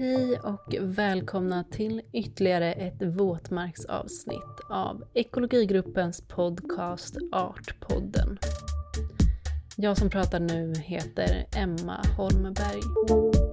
Hej och välkomna till ytterligare ett våtmarksavsnitt av Ekologigruppens podcast Artpodden. Jag som pratar nu heter Emma Holmberg.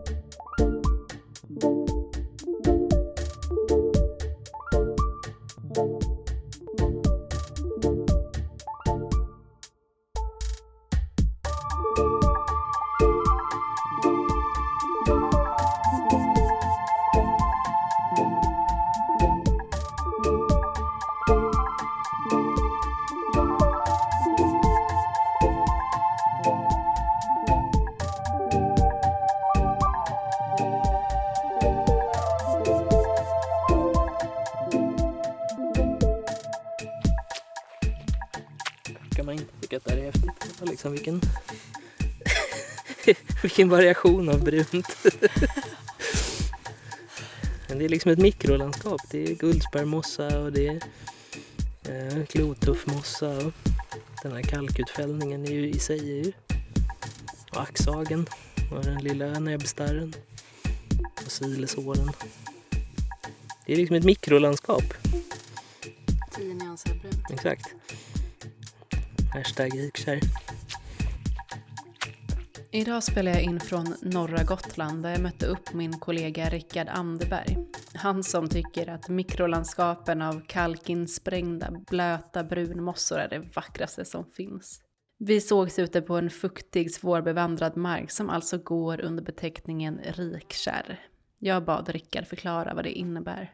Kan man inte tycka att det här är häftigt. Liksom vilken, vilken variation av brunt. Men det är liksom ett mikrolandskap. Det är guldsparvmossa och det är eh, klotuffmossa och den här kalkutfällningen är ju, i sig är ju och axhagen och den lilla näbbstarren och silesåren. Det är liksom ett mikrolandskap. Tio nyanser brunt. Exakt. Hashtag rikkärr. Idag spelar jag in från norra Gotland där jag mötte upp min kollega Rickard Anderberg. Han som tycker att mikrolandskapen av kalkinsprängda blöta brunmossor är det vackraste som finns. Vi sågs ute på en fuktig, svårbevandrad mark som alltså går under beteckningen rikkärr. Jag bad Rickard förklara vad det innebär.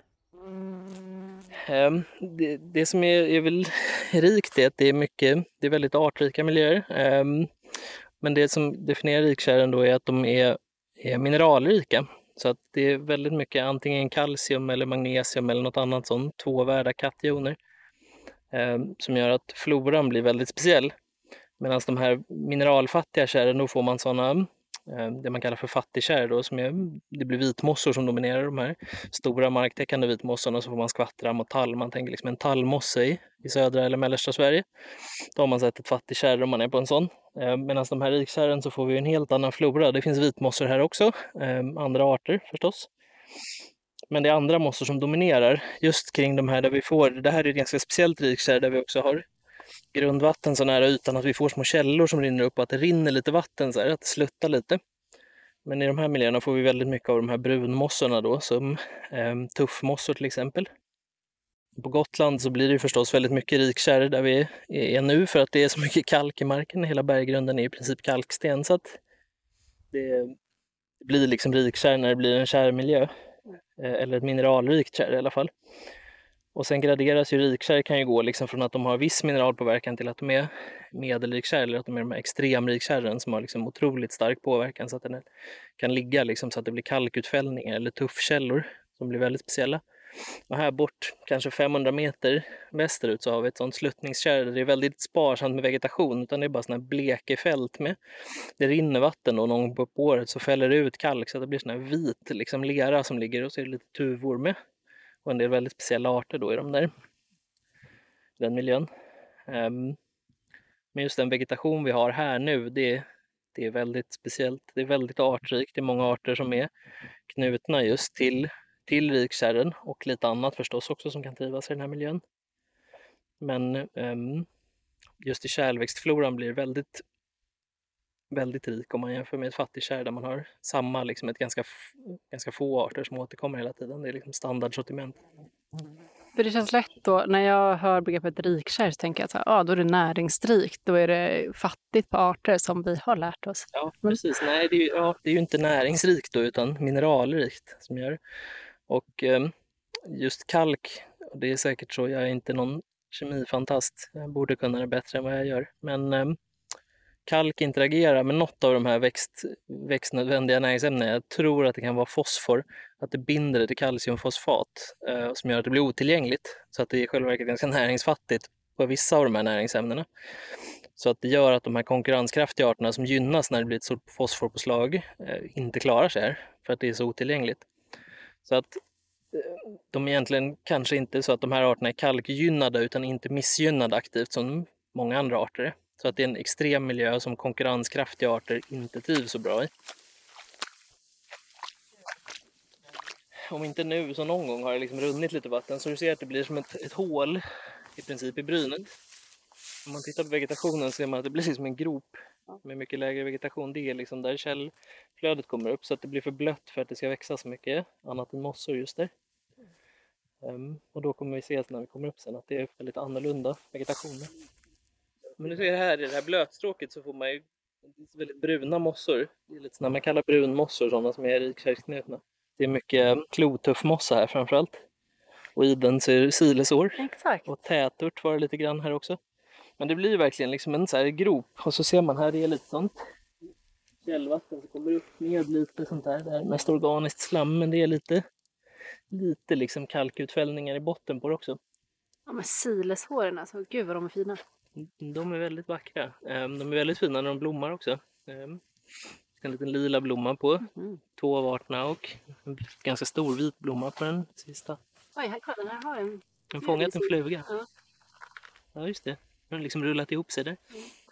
Ehm, det, det som är, är väl rikt är att det är mycket, det är väldigt artrika miljöer. Ehm, men det som definierar rikkärren då är att de är, är mineralrika. Så att det är väldigt mycket antingen kalcium eller magnesium eller något annat sånt, tvåvärda kationer. ehm, som gör att floran blir väldigt speciell. Medan de här mineralfattiga kärren, då får man sådana Eh, det man kallar för fattigkärr då, som är, det blir vitmossor som dominerar de här stora marktäckande vitmossorna så får man skvattra mot tall. Man tänker liksom en tallmosse i, i södra eller mellersta Sverige. Då har man sett ett fattigkärr om man är på en sån. Eh, medan de här rikkärren så får vi en helt annan flora. Det finns vitmossor här också, eh, andra arter förstås. Men det är andra mossor som dominerar just kring de här där vi får, det här är ett ganska speciellt rikkärr där vi också har grundvatten så nära ytan att vi får små källor som rinner upp och att det rinner lite vatten, så här, att det sluttar lite. Men i de här miljöerna får vi väldigt mycket av de här brunmossorna då, som eh, tuffmossor till exempel. På Gotland så blir det förstås väldigt mycket rikkärr där vi är nu för att det är så mycket kalk i marken. Hela berggrunden är i princip kalksten så att det blir liksom rikkärr när det blir en kärrmiljö. Eh, eller ett mineralrikt kärr i alla fall. Och sen graderas ju rikkärr kan ju gå liksom från att de har viss mineralpåverkan till att de är medelrikkärr eller att de är de här extremrikkärren som har liksom otroligt stark påverkan så att den kan ligga liksom så att det blir kalkutfällningar eller tuffkällor som blir väldigt speciella. Och här bort, kanske 500 meter västerut, så har vi ett sånt sluttningskärr där det är väldigt sparsamt med vegetation utan det är bara såna här blekefält med. Det rinner vatten och någon gång på året så fäller det ut kalk så att det blir sån här vit liksom lera som ligger och så är det lite tuvor med och en del väldigt speciella arter då i de där, den miljön. Um, men just den vegetation vi har här nu, det, det är väldigt speciellt. Det är väldigt artrikt. Det är många arter som är knutna just till, till rikkärren och lite annat förstås också som kan trivas i den här miljön. Men um, just i kärlväxtfloran blir det väldigt väldigt rik om man jämför med ett fattigkärr där man har samma, liksom ett ganska, ganska få arter som återkommer hela tiden. Det är liksom standardsortiment. För det känns lätt då, när jag hör begreppet rikkärr så tänker jag att ah, då är det näringsrikt, då är det fattigt på arter som vi har lärt oss. Ja, precis. Nej, det är ju, ja, det är ju inte näringsrikt då, utan mineralrikt som gör Och eh, just kalk, det är säkert så, jag är inte någon kemifantast, jag borde kunna det bättre än vad jag gör. Men eh, kalk interagerar med något av de här växt, växtnödvändiga näringsämnena. Jag tror att det kan vara fosfor, att det binder det till kalciumfosfat eh, som gör att det blir otillgängligt. Så att det är i själva verket ganska näringsfattigt på vissa av de här näringsämnena. Så att det gör att de här konkurrenskraftiga arterna som gynnas när det blir ett stort fosforpåslag eh, inte klarar sig här för att det är så otillgängligt. Så att eh, de är egentligen kanske inte så att de här arterna är kalkgynnade utan inte missgynnade aktivt som många andra arter är. Så att det är en extrem miljö som konkurrenskraftiga arter inte trivs så bra i. om inte nu så någon gång har det liksom runnit lite vatten så du ser att det blir som ett, ett hål i princip i brynet. Om man tittar på vegetationen ser man att det blir som en grop med mycket lägre vegetation. Det är liksom där källflödet kommer upp så att det blir för blött för att det ska växa så mycket annat än mossor just där. Um, och då kommer vi se när vi kommer upp sen att det är väldigt annorlunda vegetation. Men du ser här i det här blötstråket så får man ju väldigt bruna mossor. Det är lite sådana man kallar brunmossor, sådana som är rikkärrsknutna. Det är mycket klotuffmossa här framförallt. Och i den så är det silesår. Exakt. Och tätört var det lite grann här också. Men det blir verkligen liksom en så här grop och så ser man här det är lite sånt källvatten som kommer upp med lite sånt där. Det är mest organiskt slam men det är lite, lite liksom kalkutfällningar i botten på det också. Ja men sileshåren alltså, gud vad de är fina. De är väldigt vackra. Ehm, de är väldigt fina när de blommar också. Ehm, en liten lila blomma på Mm. två av arterna och en ganska stor vit blomma på den sista. Oj, här, kolla, här har en. Har fångat en fluga. Ja. Ja, just det. Den har liksom rullat ihop sig där.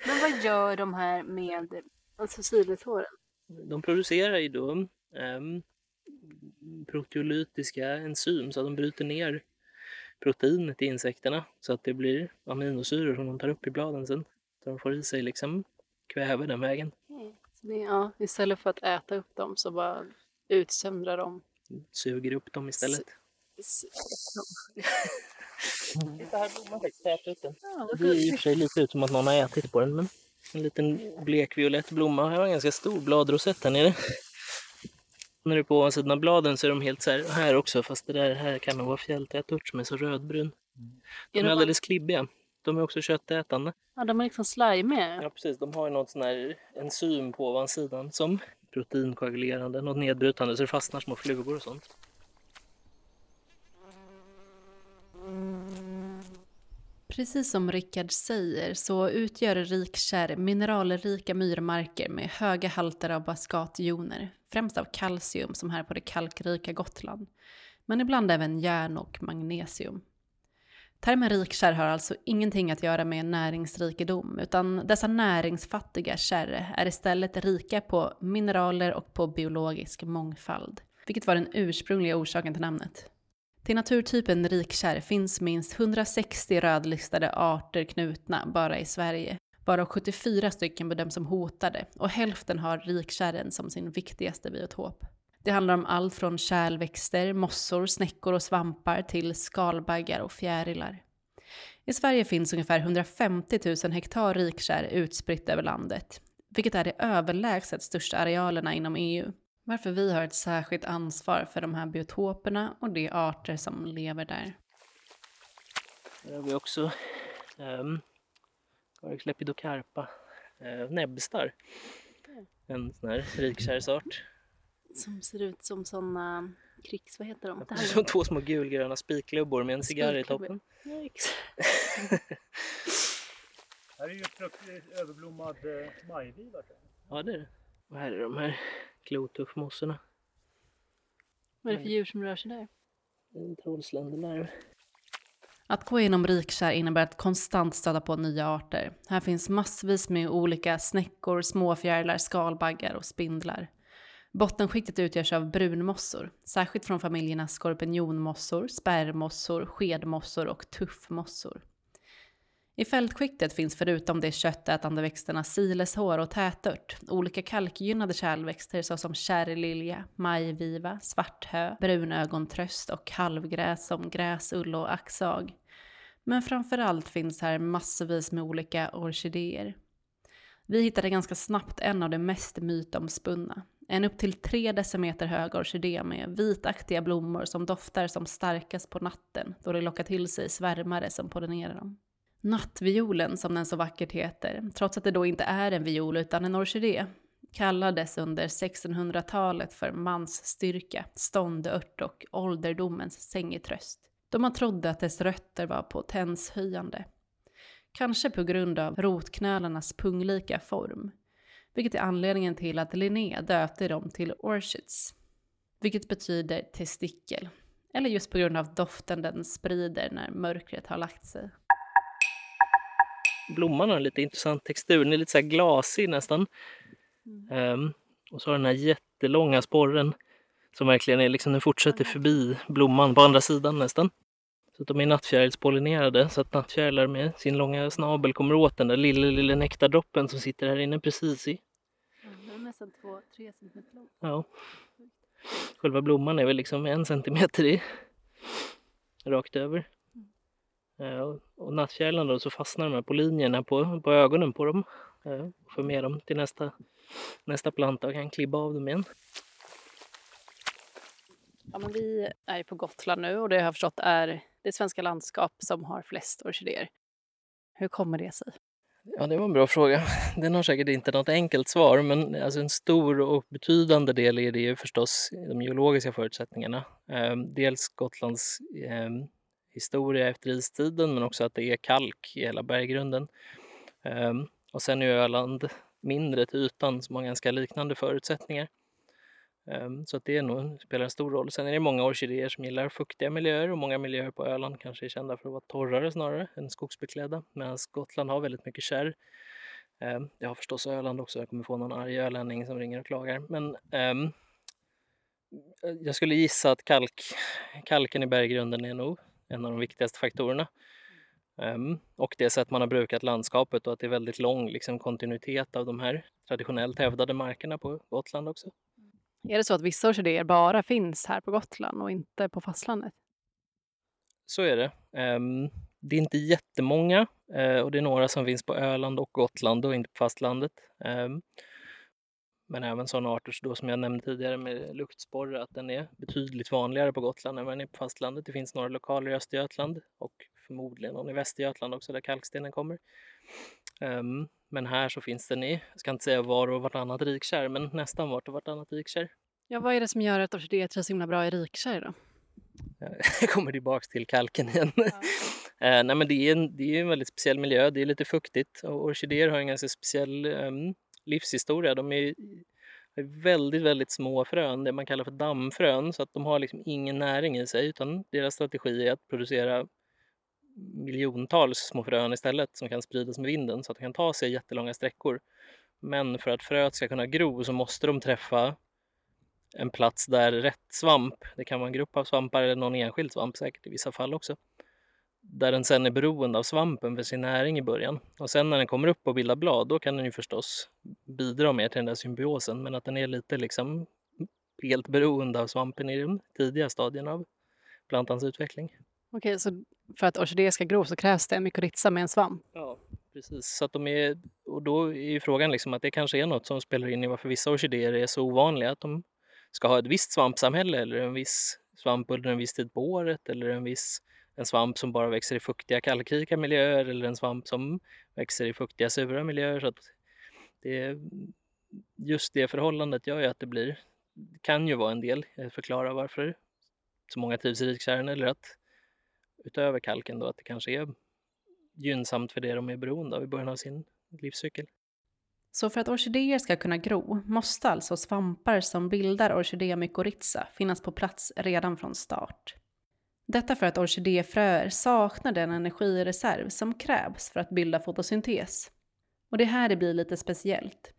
Men vad gör de här med alltså sileshåren? De producerar ju då um, proteolytiska enzym så att de bryter ner proteinet i insekterna så att det blir aminosyror som de tar upp i bladen sen. Så de får i sig liksom kväve den vägen. Så det, ja, istället för att äta upp dem så bara utsöndrar de. Suger upp dem istället. s- Titta här blommar faktiskt tätrutten. Ja, vad Det är i och för sig lite ut som att någon har ätit på den men en liten blekviolett blomma. Här har en ganska stor bladrosett här nere. När du är på ovansidan av bladen så är de helt så här, här också fast det där här kan nog vara fjälltätört som är så rödbrun. De Är är de, alldeles klibbiga. De är också köttätande. ja, de är liksom slimiga. Ja precis, de har ju något sån här enzym på ovansidan som proteinkoagulerande, något nedbrytande så det fastnar små flugor och sånt. Precis som Rickard säger så utgör rikkärr mineralrika myrmarker med höga halter av baskatjoner, främst av kalcium som här på det kalkrika Gotland, men ibland även järn och magnesium. Termen rikkärr har alltså ingenting att göra med näringsrikedom, utan dessa näringsfattiga kärr är istället rika på mineraler och på biologisk mångfald, vilket var den ursprungliga orsaken till namnet. Till naturtypen rikkärr finns minst 160 rödlistade arter knutna bara i Sverige, varav 74 stycken bedöms som hotade och hälften har rikkärren som sin viktigaste biotop. Det handlar om allt från kärlväxter, mossor, snäckor och svampar till skalbaggar och fjärilar. I Sverige finns ungefär 150 000 hektar rikkärr utspritt över landet, vilket är de överlägset största arealerna inom EU. Varför vi har ett särskilt ansvar för de här biotoperna och de arter som lever där. Här har vi också um, Lepidocarpa, uh, näbbstar. En sån här rikkärrsart. Som ser ut som såna krigs... Vad heter de? Det här Som två små gulgröna spiklubbor med en cigarr i toppen. Här är ju överblommad eh, majviva. Ja det är det. Och här är de här klotuffmossorna. Vad är det för djur som rör sig där? Trollsländelarv. Att gå igenom rikkärr innebär att konstant stöta på nya arter. Här finns massvis med olika snäckor, småfjärilar, skalbaggar och spindlar. Bottenskiktet utgörs av brunmossor, särskilt från familjerna skorpionmossor, spärrmossor, skedmossor och tuffmossor. I fältskiktet finns förutom de köttätande växterna sileshår och tätört olika kalkgynnade kärlväxter såsom kärrlilja, majviva, svarthö, brunögontröst och halvgräs som gräsull och axag. Men framförallt finns här massvis med olika orkidéer. Vi hittade ganska snabbt en av de mest mytomspunna. En upp till tre decimeter hög orkidé med vitaktiga blommor som doftar som starkast på natten då det lockar till sig svärmare som pollinerar dem. Nattviolen, som den så vackert heter, trots att det då inte är en viol utan en orkidé, kallades under 1600-talet för mansstyrka, ståndört och ålderdomens sängetröst. Då man trodde att dess rötter var potenshöjande. Kanske på grund av rotknölarnas punglika form, vilket är anledningen till att Linné döpte dem till orchids, vilket betyder testikel, eller just på grund av doften den sprider när mörkret har lagt sig. Blomman har en lite intressant textur, den är lite så glasig nästan. Ehm, och så har den här jättelånga sporren som verkligen är liksom, den fortsätter förbi blomman på andra sidan nästan. Så de är nattfjärilspollinerade så att nattfjärilar med sin långa snabel kommer åt den där lilla, lilla nektardroppen som sitter här inne precis i. Den är nästan 2-3 centimeter lång. Ja. Själva blomman är väl liksom en centimeter i. Rakt över. Eh, och- nattfjärilarna då så fastnar de här på linjerna på, på ögonen på dem. Eh, och Får med dem till nästa, nästa planta och kan klibba av dem igen. Ja, men vi är på Gotland nu och det har jag förstått är det svenska landskap som har flest orkidéer. Hur kommer det sig? Ja, det var en bra fråga. Den har säkert inte något enkelt svar, men alltså en stor och betydande del i det är ju förstås de geologiska förutsättningarna. Eh, dels Gotlands historia efter istiden, men också att det är kalk i hela berggrunden. Ehm, och sen är ju Öland mindre till ytan, som har ganska liknande förutsättningar. Ehm, så att det är nog, spelar en stor roll. Sen är det många orkidéer som gillar fuktiga miljöer och många miljöer på Öland kanske är kända för att vara torrare snarare än skogsbeklädda. Medan Gotland har väldigt mycket kärr. Ehm, det har förstås Öland också. Jag kommer få någon arg ölänning som ringer och klagar. Men jag skulle gissa att kalk, kalken i berggrunden är nog en av de viktigaste faktorerna. Ehm, och det sätt man har brukat landskapet och att det är väldigt lång liksom, kontinuitet av de här traditionellt hävdade markerna på Gotland också. Är det så att vissa orkidéer bara finns här på Gotland och inte på fastlandet? Så är det. Ehm, det är inte jättemånga eh, och det är några som finns på Öland och Gotland och inte på fastlandet. Ehm, men även sådana arter då, som jag nämnde tidigare med luktsporre, att den är betydligt vanligare på Gotland än vad den är på fastlandet. Det finns några lokaler i Östergötland och förmodligen någon i Västergötland också där kalkstenen kommer. Ehm, men här så finns den i, jag ska inte säga var och vartannat rikkärr, men nästan vart och vartannat rikkärr. Ja, vad är det som gör att orkidéer trivs så himla bra i rikkärr då? Jag kommer tillbaks till kalken igen. Eh, nej men det är, en, det är en väldigt speciell miljö, det är lite fuktigt och orkidéer har en ganska speciell em, livshistoria. De är är väldigt, väldigt små frön, det man kallar för dammfrön, så att de har liksom ingen näring i sig utan deras strategi är att producera miljontals små frön istället som kan spridas med vinden så att de kan ta sig jättelånga sträckor. Men för att fröet ska kunna gro så måste de träffa en plats där rätt svamp, det kan vara en grupp av svampar eller någon enskild svamp säkert i vissa fall också, där den sen är beroende av svampen för sin näring i början. Och sen när den kommer upp och bildar blad, då kan den ju förstås bidra mer till den där symbiosen, men att den är lite liksom helt beroende av svampen i de tidiga stadierna av plantans utveckling. Okej, så för att orkidéer ska gro så krävs det en mykorrhiza med en svamp? Ja, precis. Så att de är, och då är ju frågan liksom att det kanske är något som spelar in i varför vissa orkidéer är så ovanliga, att de ska ha ett visst svampsamhälle eller en viss svamp under en viss tid på året eller en viss en svamp som bara växer i fuktiga kalkrika miljöer eller en svamp som växer i fuktiga sura miljöer. Så att det, just det förhållandet gör ju att det blir, kan ju vara en del, förklara varför så många trivs i rikkärren eller att utöver kalken då att det kanske är gynnsamt för det de är beroende av i början av sin livscykel. Så för att orkidéer ska kunna gro måste alltså svampar som bildar orkidea mykorrhiza finnas på plats redan från start. Detta för att orkidéfröer saknar den energireserv som krävs för att bilda fotosyntes. Och det är här det blir lite speciellt.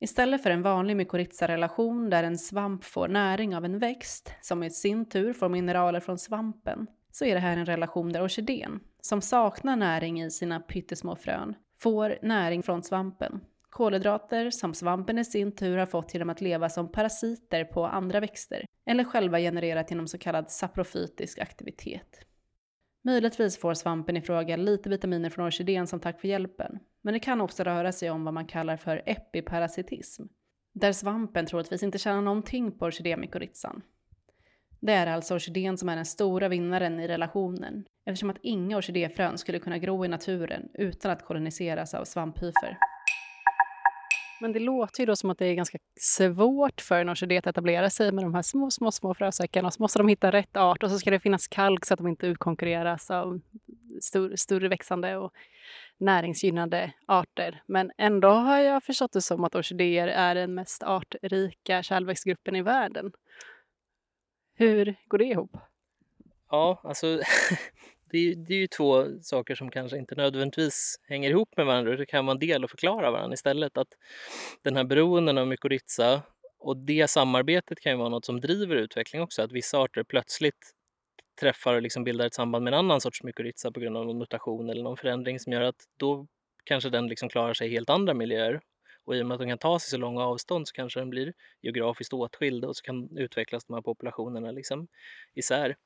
Istället för en vanlig mykorrhiza-relation där en svamp får näring av en växt, som i sin tur får mineraler från svampen, så är det här en relation där orkidén, som saknar näring i sina pyttesmå frön, får näring från svampen. Kolhydrater som svampen i sin tur har fått genom att leva som parasiter på andra växter, eller själva genererat genom så kallad saprofytisk aktivitet. Möjligtvis får svampen i fråga lite vitaminer från orkidén som tack för hjälpen, men det kan också röra sig om vad man kallar för epiparasitism, där svampen troligtvis inte tjänar någonting på orkidémykorrhizan. Det är alltså orkidén som är den stora vinnaren i relationen, eftersom att inga orkidéfrön skulle kunna gro i naturen utan att koloniseras av svamphyfer. Men det låter ju då som att det är ganska svårt för en orkidé att etablera sig med de här små, små, små frösäckarna. och Så måste de hitta rätt art och så ska det finnas kalk så att de inte utkonkurreras av stor, större växande och näringsgynnade arter. Men ändå har jag förstått det som att orkidéer är den mest artrika kärlväxtgruppen i världen. Hur går det ihop? Ja, alltså det är, det är ju två saker som kanske inte nödvändigtvis hänger ihop med varandra. Det kan vara en del och förklara varandra istället. Att den här beroenden av mykorrhiza och det samarbetet kan ju vara något som driver utveckling också, att vissa arter plötsligt träffar och liksom bildar ett samband med en annan sorts mykorrhiza på grund av någon mutation eller någon förändring som gör att då kanske den liksom klarar sig i helt andra miljöer. Och i och med att de kan ta sig så långa avstånd så kanske den blir geografiskt åtskild och så kan utvecklas de här populationerna liksom isär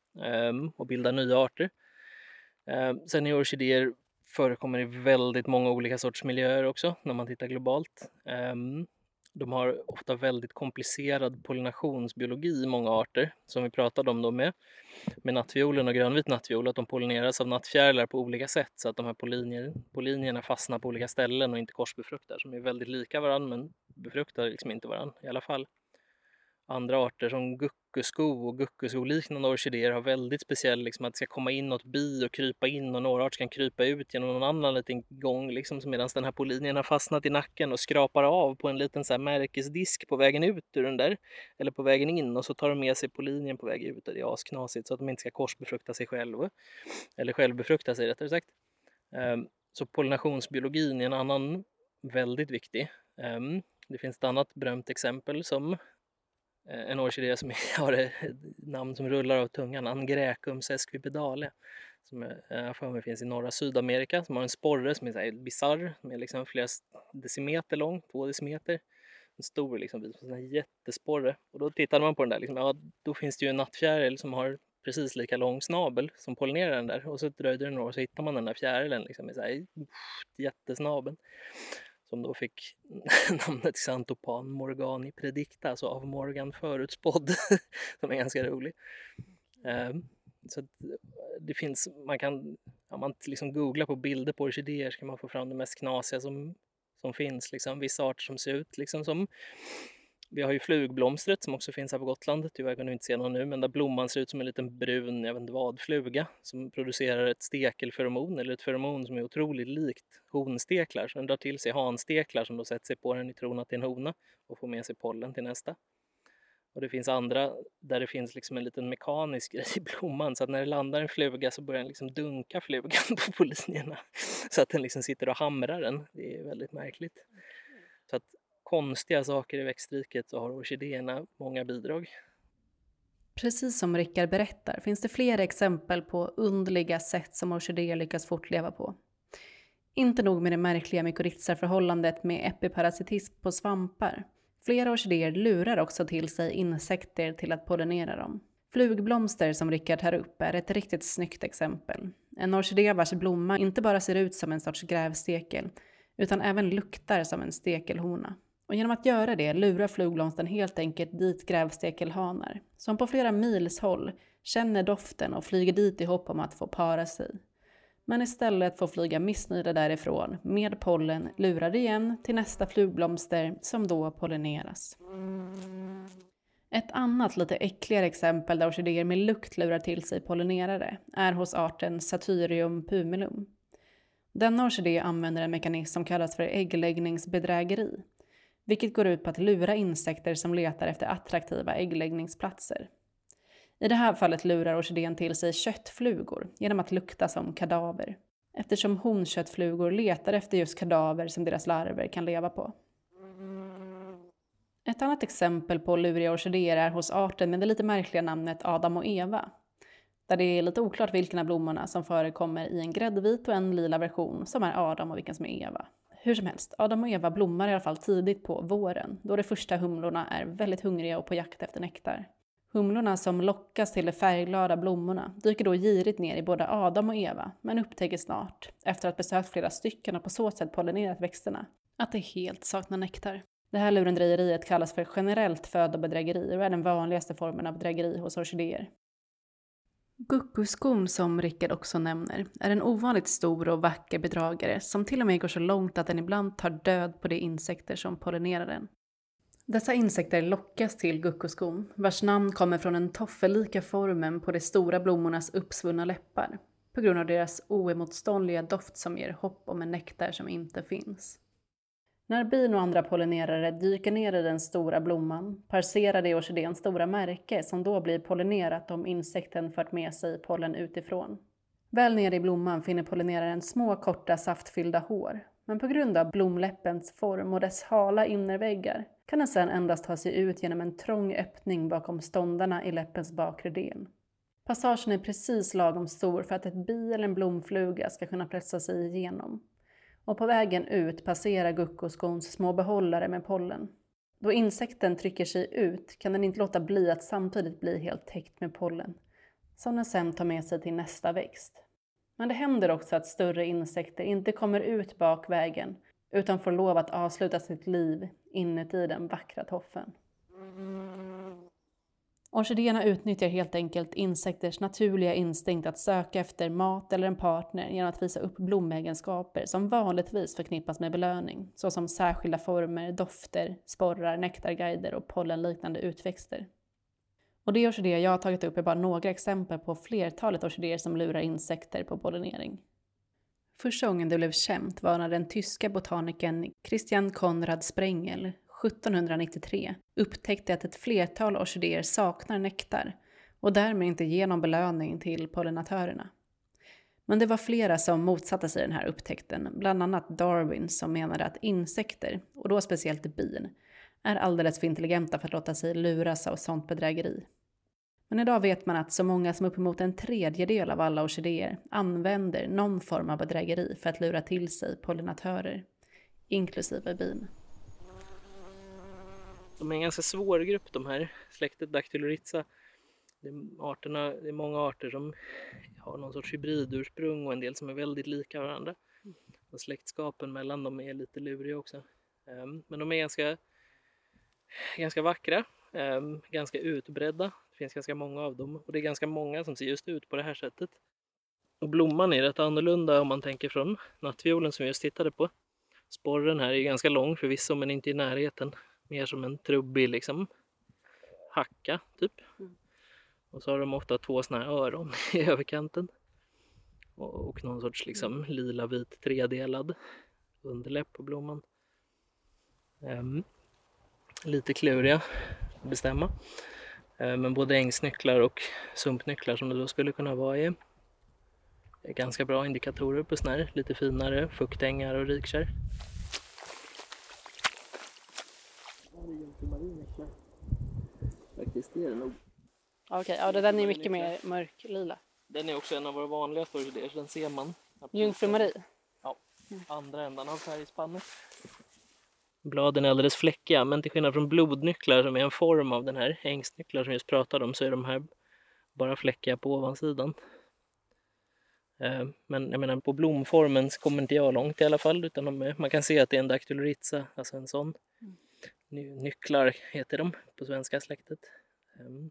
um, och bilda nya arter. Um, sen orkidéer förekommer i väldigt många olika sorts miljöer också när man tittar globalt. Ehm, de har ofta väldigt komplicerad pollinationsbiologi i många arter som vi pratade om då med, med nattviolen och grönvit nattviol, att de pollineras av nattfjärilar på olika sätt så att de här pollinier, pollinierna fastnar på olika ställen och inte korsbefruktar som är väldigt lika varandra men befruktar liksom inte varandra i alla fall. Andra arter som guckusko och guckusko-liknande orkidéer har väldigt speciell, liksom att det ska komma in något bi och krypa in och några arter kan krypa ut genom någon annan liten gång liksom, medan den här pollinien har fastnat i nacken och skrapar av på en liten så här märkesdisk på vägen ut ur den där, eller på vägen in och så tar de med sig pollinien på väg ut och det är asknasigt så att de inte ska korsbefrukta sig själva, eller självbefrukta sig rättare sagt. Ehm, så pollinationsbiologin är en annan väldigt viktig. Ehm, det finns ett annat berömt exempel som Eh, en orkidé som har ett namn som rullar av tungan, Angräcum sesquipedale. Som eh, jag för mig finns i norra Sydamerika, som har en sporre som är bisarr, som är liksom flera decimeter lång, två decimeter. En stor liksom, en jättesporre. Och då tittade man på den där, liksom, ja, då finns det ju en nattfjäril som har precis lika lång snabel som pollinerar den där. Och så dröjde det några år så hittar man den där fjärilen liksom, med så här, jättesnabeln som då fick namnet Xantopan morgani predicta, alltså av Morgan förutspådd, som är ganska rolig. Ehm, så eh, det finns, man kan, om man liksom googlar på bilder på orkidéer så kan man få fram det mest knasiga som, som finns. Liksom. Vissa arter som ser ut liksom som vi har ju flugblomstret som också finns här på Gotland. Tyvärr kan du inte se någon nu, men där blomman ser ut som en liten brun, jag vet inte vad, fluga som producerar ett stekelferomon eller ett feromon som är otroligt likt honsteklar. Så den drar till sig hansteklar som då sätter sig på den i tron att det är en hona och får med sig pollen till nästa. Och det finns andra där det finns liksom en liten mekanisk grej i blomman så att när det landar en fluga så börjar den liksom dunka flugan på linjerna. så att den liksom sitter och hamrar den. Det är väldigt märkligt. Så att konstiga saker i växtriket så har orkidéerna många bidrag. Precis som Rickard berättar finns det flera exempel på underliga sätt som orkidéer lyckas fortleva på. Inte nog med det märkliga mykorrhizaförhållandet med epiparasitism på svampar. Flera orkidéer lurar också till sig insekter till att pollinera dem. Flugblomster som Rickard tar upp är ett riktigt snyggt exempel. En orkidé vars blomma inte bara ser ut som en sorts grävstekel utan även luktar som en stekelhona. Och genom att göra det lurar flugblomsten helt enkelt dit grävstekelhanar, som på flera mils håll känner doften och flyger dit i hopp om att få para sig. Men istället får flyga missnöjda därifrån med pollen lurade igen till nästa flugblomster som då pollineras. Ett annat lite äckligare exempel där orkidéer med lukt lurar till sig pollinerare är hos arten Satyrium pumilum. Denna orkidé använder en mekanism som kallas för äggläggningsbedrägeri vilket går ut på att lura insekter som letar efter attraktiva äggläggningsplatser. I det här fallet lurar orkidén till sig köttflugor genom att lukta som kadaver, eftersom honköttflugor letar efter just kadaver som deras larver kan leva på. Ett annat exempel på luriga orkidéer är hos arten med det lite märkliga namnet Adam och Eva, där det är lite oklart vilken av blommorna som förekommer i en gräddvit och en lila version som är Adam och vilken som är Eva. Hur som helst, Adam och Eva blommar i alla fall tidigt på våren, då de första humlorna är väldigt hungriga och på jakt efter nektar. Humlorna som lockas till de färgglada blommorna dyker då girigt ner i både Adam och Eva, men upptäcker snart, efter att besökt flera stycken och på så sätt pollinerat växterna, att de helt saknar nektar. Det här lurendrejeriet kallas för generellt födobedrägeri och är den vanligaste formen av bedrägeri hos orkidéer. Guckuskon som Rickard också nämner är en ovanligt stor och vacker bedragare som till och med går så långt att den ibland tar död på de insekter som pollinerar den. Dessa insekter lockas till guckuskon, vars namn kommer från den toffellika formen på de stora blommornas uppsvunna läppar, på grund av deras oemotståndliga doft som ger hopp om en nektar som inte finns. När bin och andra pollinerare dyker ner i den stora blomman passerar det orkidéns stora märke som då blir pollinerat om insekten fört med sig pollen utifrån. Väl nere i blomman finner pollineraren små korta saftfyllda hår, men på grund av blomläppens form och dess hala innerväggar kan den sedan endast ta sig ut genom en trång öppning bakom ståndarna i läppens bakre del. Passagen är precis lagom stor för att ett bi eller en blomfluga ska kunna pressa sig igenom. Och på vägen ut passerar guckoskons små behållare med pollen. Då insekten trycker sig ut kan den inte låta bli att samtidigt bli helt täckt med pollen, som den sen tar med sig till nästa växt. Men det händer också att större insekter inte kommer ut bakvägen utan får lov att avsluta sitt liv inuti den vackra toffen. Orkidéerna utnyttjar helt enkelt insekters naturliga instinkt att söka efter mat eller en partner genom att visa upp blomegenskaper som vanligtvis förknippas med belöning, såsom särskilda former, dofter, sporrar, nektarguider och pollenliknande utväxter. Och de orkidéer jag har tagit upp är bara några exempel på flertalet orkidéer som lurar insekter på pollinering. Första gången det blev känt var när den tyska botanikern Christian Konrad Sprengel 1793 upptäckte att ett flertal orkidéer saknar nektar och därmed inte ger någon belöning till pollinatörerna. Men det var flera som motsatte sig den här upptäckten, bland annat Darwin som menade att insekter, och då speciellt bin, är alldeles för intelligenta för att låta sig luras av sånt bedrägeri. Men idag vet man att så många som uppemot en tredjedel av alla orkidéer använder någon form av bedrägeri för att lura till sig pollinatörer, inklusive bin. De är en ganska svår grupp de här, släktet Dactyloritza. Det är, arterna, det är många arter som har någon sorts hybridursprung och en del som är väldigt lika varandra. Och släktskapen mellan dem är lite luriga också. Ehm, men de är ganska, ganska vackra, ehm, ganska utbredda. Det finns ganska många av dem och det är ganska många som ser just ut på det här sättet. Och blomman är rätt annorlunda om man tänker från nattviolen som vi just tittade på. Sporren här är ganska lång förvisso men inte i närheten mer som en trubbig liksom hacka typ. Mm. Och så har de ofta två sådana här öron i överkanten. Och, och någon sorts liksom mm. lila vit tredelad underläpp på blomman. Um, lite kluriga att bestämma. Um, men både ängsnycklar och sumpnycklar som det då skulle kunna vara är, är ganska bra indikatorer på sådana här lite finare fuktängar och rikkärr. Faktiskt, det är det nog. Okej, okay, ja den är mycket mer mörklila. Den är också en av våra vanligaste orkidéer, så den ser man. Jungfru Marie? Ja, andra ändan av färgspannet. Bladen är alldeles fläckiga, men till skillnad från blodnycklar som är en form av den här ängsnycklar som vi just pratade om så är de här bara fläckiga på ovansidan. Eh, men jag menar på blomformen kommer inte jag långt i alla fall utan de, man kan se att det är en dactyloritza, alltså en sån. Mm. Nycklar heter de på svenska släktet. Ehm,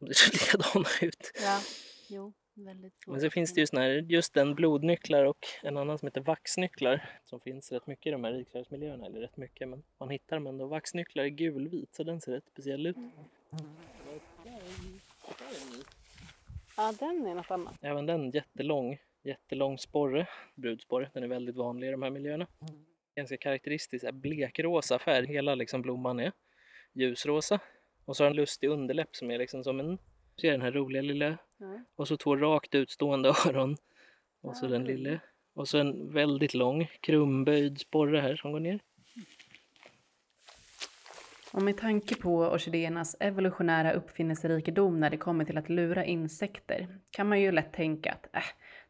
de ser likadana ut. Ja, jo, väldigt Men så finns det ju såna här, just den blodnycklar och en annan som heter vaxnycklar som finns rätt mycket i de här riksdagsmiljöerna, eller rätt mycket, men man hittar dem ändå. Vaxnycklar är gulvit så den ser rätt speciell ut. Mm. Ja, den är något annat. Även den jättelång, jättelång sporre, brudsporre. Den är väldigt vanlig i de här miljöerna. Ganska karaktäristisk blekrosa färg. Hela liksom blomman är ljusrosa. Och så har den lustig underläpp som är liksom som en, ser den här roliga lilla, mm. och så två rakt utstående öron. Och så den lilla, och så en väldigt lång krumböjd sporre här som går ner. Och med tanke på orkidéernas evolutionära uppfinningsrikedom när det kommer till att lura insekter kan man ju lätt tänka att äh,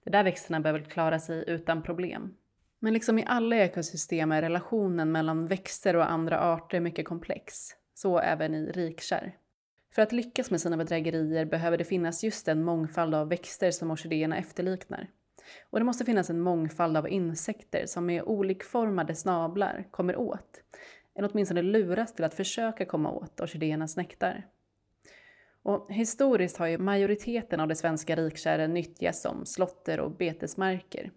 de där växterna behöver klara sig utan problem. Men liksom i alla ekosystem är relationen mellan växter och andra arter mycket komplex. Så även i rikkärr. För att lyckas med sina bedrägerier behöver det finnas just den mångfald av växter som orkidéerna efterliknar. Och det måste finnas en mångfald av insekter som med olikformade snablar kommer åt, eller åtminstone luras till att försöka komma åt orkidéernas nektar. Och historiskt har ju majoriteten av det svenska rikkärren nyttjats som slotter och betesmarker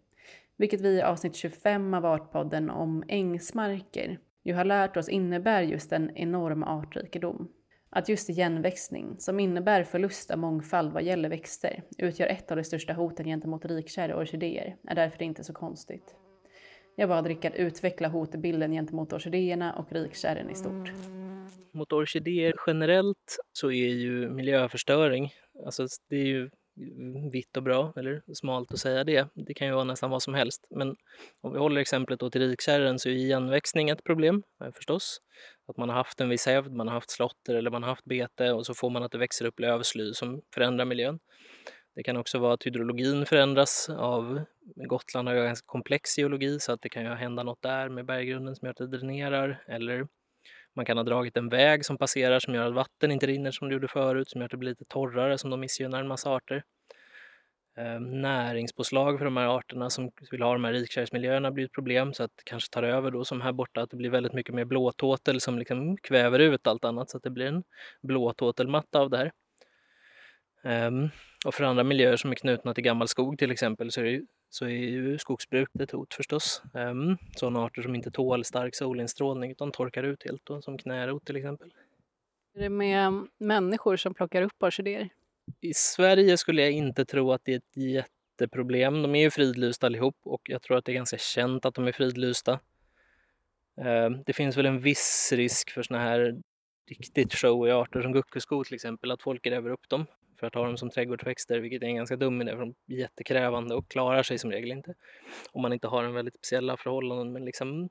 vilket vi i avsnitt 25 av Artpodden om ängsmarker ju har lärt oss innebär just en enorm artrikedom. Att just igenväxning, som innebär förlust av mångfald vad gäller växter, utgör ett av de största hoten gentemot rikkärr och orkidéer, är därför inte så konstigt. Jag bad Rickard utveckla hotbilden gentemot orkidéerna och rikkärren i stort. Mot orkidéer generellt så är ju miljöförstöring, alltså det är ju vitt och bra eller smalt att säga det. Det kan ju vara nästan vad som helst. Men om vi håller exemplet då till rikkärren så är igenväxning ett problem förstås. Att man har haft en viss hävd, man har haft slotter eller man har haft bete och så får man att det växer upp lövsly som förändrar miljön. Det kan också vara att hydrologin förändras av Gotland har ju en ganska komplex geologi så att det kan ju hända något där med berggrunden som gör att det dränerar eller man kan ha dragit en väg som passerar som gör att vatten inte rinner som det gjorde förut, som gör att det blir lite torrare som de missgynnar en massa arter. Ehm, näringspåslag för de här arterna som vill ha de här rikkärrsmiljöerna blir ett problem så att det kanske tar över då som här borta att det blir väldigt mycket mer blåtåtel som liksom kväver ut allt annat så att det blir en blåtåtelmatta av det här. Um, och för andra miljöer som är knutna till gammal skog till exempel så är, det, så är ju skogsbruket ett hot förstås. Um, sådana arter som inte tål stark solinstrålning utan torkar ut helt, då, som knärot till exempel. Är det med människor som plockar upp orkidéer? I Sverige skulle jag inte tro att det är ett jätteproblem. De är ju fridlysta allihop och jag tror att det är ganska känt att de är fridlysta. Um, det finns väl en viss risk för såna här riktigt showiga arter som guckusko till exempel, att folk gräver upp dem för att ha dem som trädgårdsväxter, vilket är en ganska dum idé för de är jättekrävande och klarar sig som regel inte. Om man inte har en väldigt speciella förhållanden, men liksom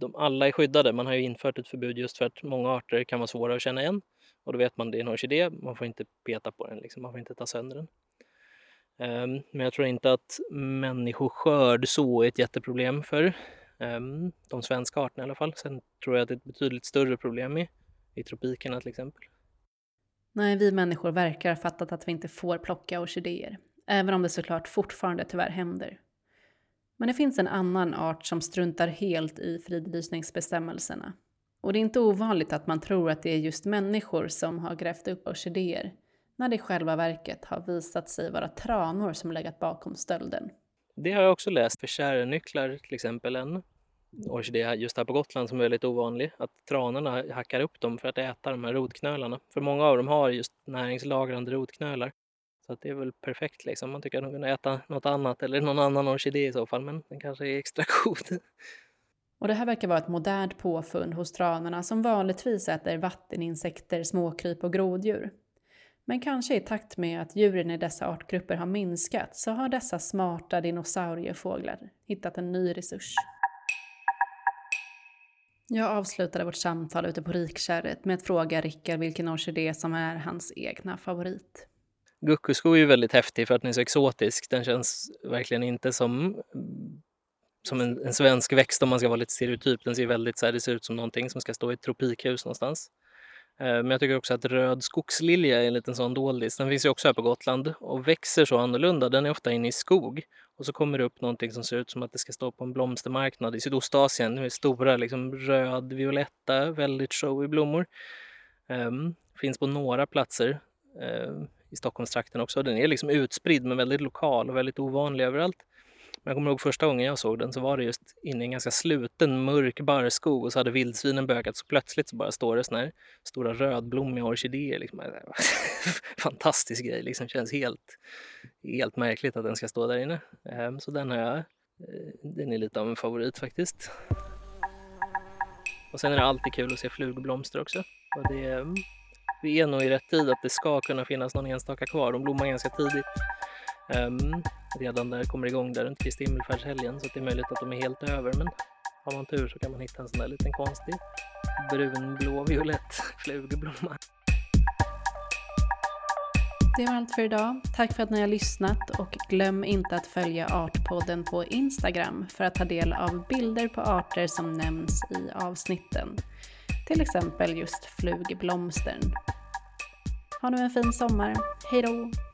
de alla är skyddade. Man har ju infört ett förbud just för att många arter kan vara svåra att känna igen och då vet man att det är en orkidé, man får inte peta på den, liksom. man får inte ta sönder den. Um, men jag tror inte att människoskörd så är ett jätteproblem för um, de svenska arterna i alla fall. Sen tror jag att det är ett betydligt större problem i, i tropikerna till exempel. Nej, vi människor verkar ha fattat att vi inte får plocka orkidéer, även om det såklart fortfarande tyvärr händer. Men det finns en annan art som struntar helt i fridlysningsbestämmelserna. Och det är inte ovanligt att man tror att det är just människor som har grävt upp orkidéer, när det i själva verket har visat sig vara tranor som legat bakom stölden. Det har jag också läst för kärrnycklar till exempel. En orkidé just här på Gotland som är väldigt ovanlig. Att tranorna hackar upp dem för att äta de här rotknölarna. För många av dem har just näringslagrande rotknölar. Så att det är väl perfekt liksom. Man tycker att de kunde äta något annat eller någon annan orkidé i så fall. Men den kanske är extra god. Och det här verkar vara ett modernt påfund hos tranorna som vanligtvis äter vatteninsekter, småkryp och groddjur. Men kanske i takt med att djuren i dessa artgrupper har minskat så har dessa smarta dinosauriefåglar hittat en ny resurs. Jag avslutade vårt samtal ute på Rikkärret med att fråga Rickard vilken orkidé som är hans egna favorit. Guckusko är ju väldigt häftig för att den är så exotisk. Den känns verkligen inte som, som en, en svensk växt om man ska vara lite stereotyp. Den ser väldigt så här, det ser ut som någonting som ska stå i ett tropikhus någonstans. Eh, men jag tycker också att röd skogslilja är en liten sån doldis. Den finns ju också här på Gotland och växer så annorlunda. Den är ofta inne i skog och så kommer det upp någonting som ser ut som att det ska stå på en blomstermarknad i Sydostasien med stora liksom röd, violetta, väldigt showy blommor. Um, finns på några platser um, i Stockholmstrakten också. Den är liksom utspridd men väldigt lokal och väldigt ovanlig överallt. Men jag kommer ihåg första gången jag såg den så var det just inne i en ganska sluten mörk barrskog och så hade vildsvinen bökat så plötsligt så bara står det såna här stora rödblommiga orkidéer. Liksom. Fantastisk grej, liksom känns helt, helt märkligt att den ska stå där inne. Ehm, så den har jag, eh, den är lite av en favorit faktiskt. Och sen är det alltid kul att se flugblomster också. Och det, mm, vi är nog i rätt tid att det ska kunna finnas någon enstaka kvar. De blommar ganska tidigt. Um, redan när det kommer igång där runt Kristi himmelfärdshelgen så det är möjligt att de är helt över men har man tur så kan man hitta en sån där liten konstig brunblå violett flugblomma. Det var allt för idag. Tack för att ni har lyssnat och glöm inte att följa Artpodden på Instagram för att ta del av bilder på arter som nämns i avsnitten. Till exempel just flugblomstern. Ha nu en fin sommar. Hejdå! då!